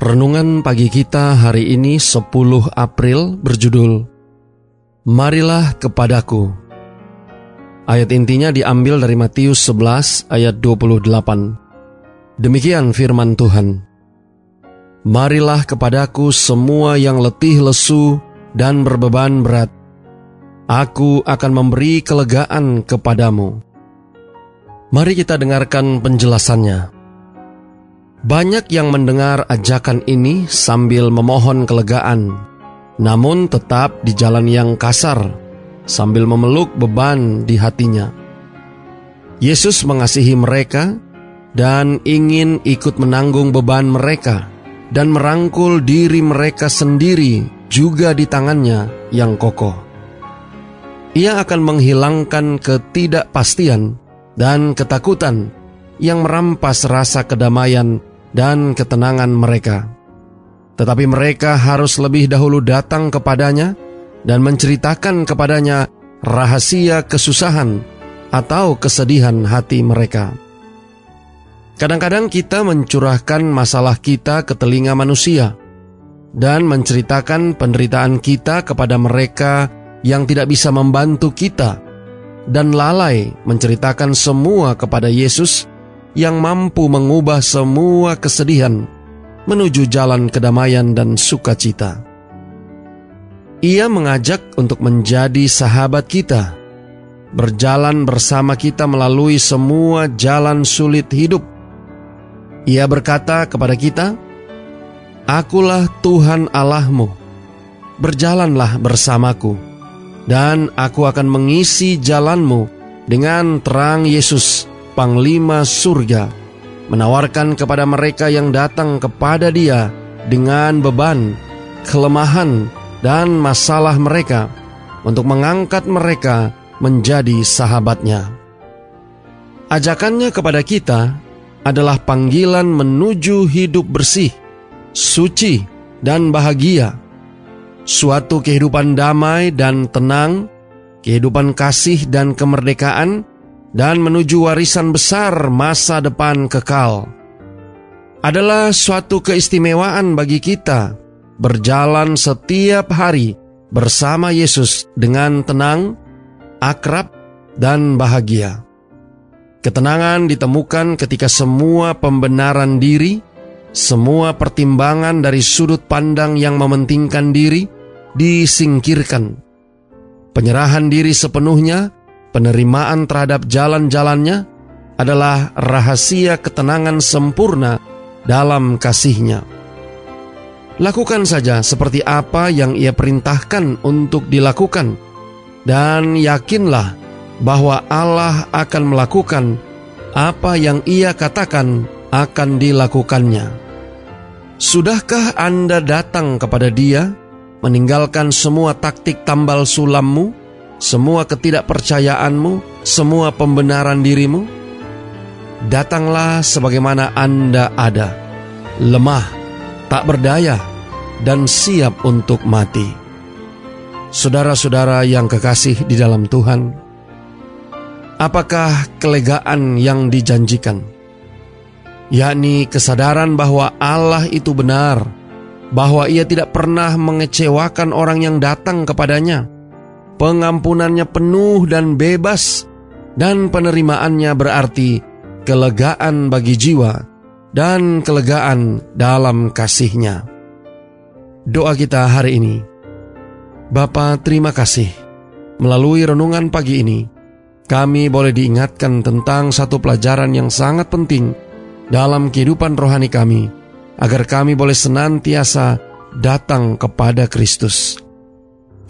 Renungan pagi kita hari ini 10 April berjudul Marilah kepadaku. Ayat intinya diambil dari Matius 11 ayat 28. Demikian firman Tuhan. Marilah kepadaku semua yang letih lesu dan berbeban berat. Aku akan memberi kelegaan kepadamu. Mari kita dengarkan penjelasannya. Banyak yang mendengar ajakan ini sambil memohon kelegaan, namun tetap di jalan yang kasar, sambil memeluk beban di hatinya. Yesus mengasihi mereka dan ingin ikut menanggung beban mereka dan merangkul diri mereka sendiri juga di tangannya yang kokoh. Ia akan menghilangkan ketidakpastian dan ketakutan yang merampas rasa kedamaian dan ketenangan mereka. Tetapi mereka harus lebih dahulu datang kepadanya dan menceritakan kepadanya rahasia kesusahan atau kesedihan hati mereka. Kadang-kadang kita mencurahkan masalah kita ke telinga manusia dan menceritakan penderitaan kita kepada mereka yang tidak bisa membantu kita dan lalai menceritakan semua kepada Yesus yang mampu mengubah semua kesedihan menuju jalan kedamaian dan sukacita. Ia mengajak untuk menjadi sahabat kita, berjalan bersama kita melalui semua jalan sulit hidup. Ia berkata kepada kita, "Akulah Tuhan Allahmu, berjalanlah bersamaku, dan aku akan mengisi jalanmu dengan terang Yesus." Panglima Surga menawarkan kepada mereka yang datang kepada dia dengan beban, kelemahan, dan masalah mereka untuk mengangkat mereka menjadi sahabatnya. Ajakannya kepada kita adalah panggilan menuju hidup bersih, suci, dan bahagia. Suatu kehidupan damai dan tenang, kehidupan kasih dan kemerdekaan dan menuju warisan besar masa depan kekal. Adalah suatu keistimewaan bagi kita berjalan setiap hari bersama Yesus dengan tenang, akrab, dan bahagia. Ketenangan ditemukan ketika semua pembenaran diri, semua pertimbangan dari sudut pandang yang mementingkan diri disingkirkan. Penyerahan diri sepenuhnya penerimaan terhadap jalan-jalannya adalah rahasia ketenangan sempurna dalam kasihnya. Lakukan saja seperti apa yang ia perintahkan untuk dilakukan, dan yakinlah bahwa Allah akan melakukan apa yang ia katakan akan dilakukannya. Sudahkah Anda datang kepada Dia, meninggalkan semua taktik tambal sulammu, semua ketidakpercayaanmu, semua pembenaran dirimu? Datanglah sebagaimana Anda ada, lemah, tak berdaya, dan siap untuk mati. Saudara-saudara yang kekasih di dalam Tuhan, apakah kelegaan yang dijanjikan? Yakni kesadaran bahwa Allah itu benar, bahwa Ia tidak pernah mengecewakan orang yang datang kepadanya pengampunannya penuh dan bebas, dan penerimaannya berarti kelegaan bagi jiwa dan kelegaan dalam kasihnya. Doa kita hari ini, Bapa terima kasih, melalui renungan pagi ini, kami boleh diingatkan tentang satu pelajaran yang sangat penting dalam kehidupan rohani kami, agar kami boleh senantiasa datang kepada Kristus.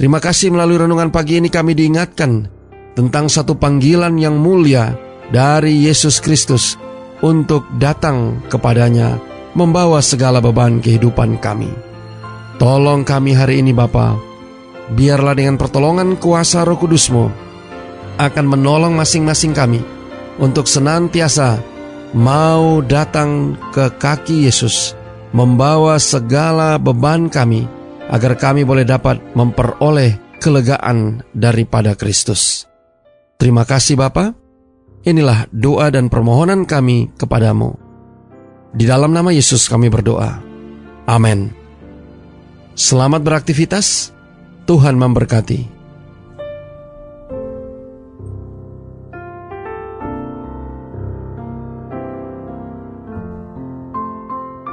Terima kasih melalui renungan pagi ini kami diingatkan tentang satu panggilan yang mulia dari Yesus Kristus untuk datang kepadanya membawa segala beban kehidupan kami. Tolong kami hari ini Bapa, biarlah dengan pertolongan kuasa roh kudusmu akan menolong masing-masing kami untuk senantiasa mau datang ke kaki Yesus, membawa segala beban kami, agar kami boleh dapat memperoleh kelegaan daripada Kristus. Terima kasih Bapa. Inilah doa dan permohonan kami kepadamu. Di dalam nama Yesus kami berdoa. Amin. Selamat beraktivitas. Tuhan memberkati.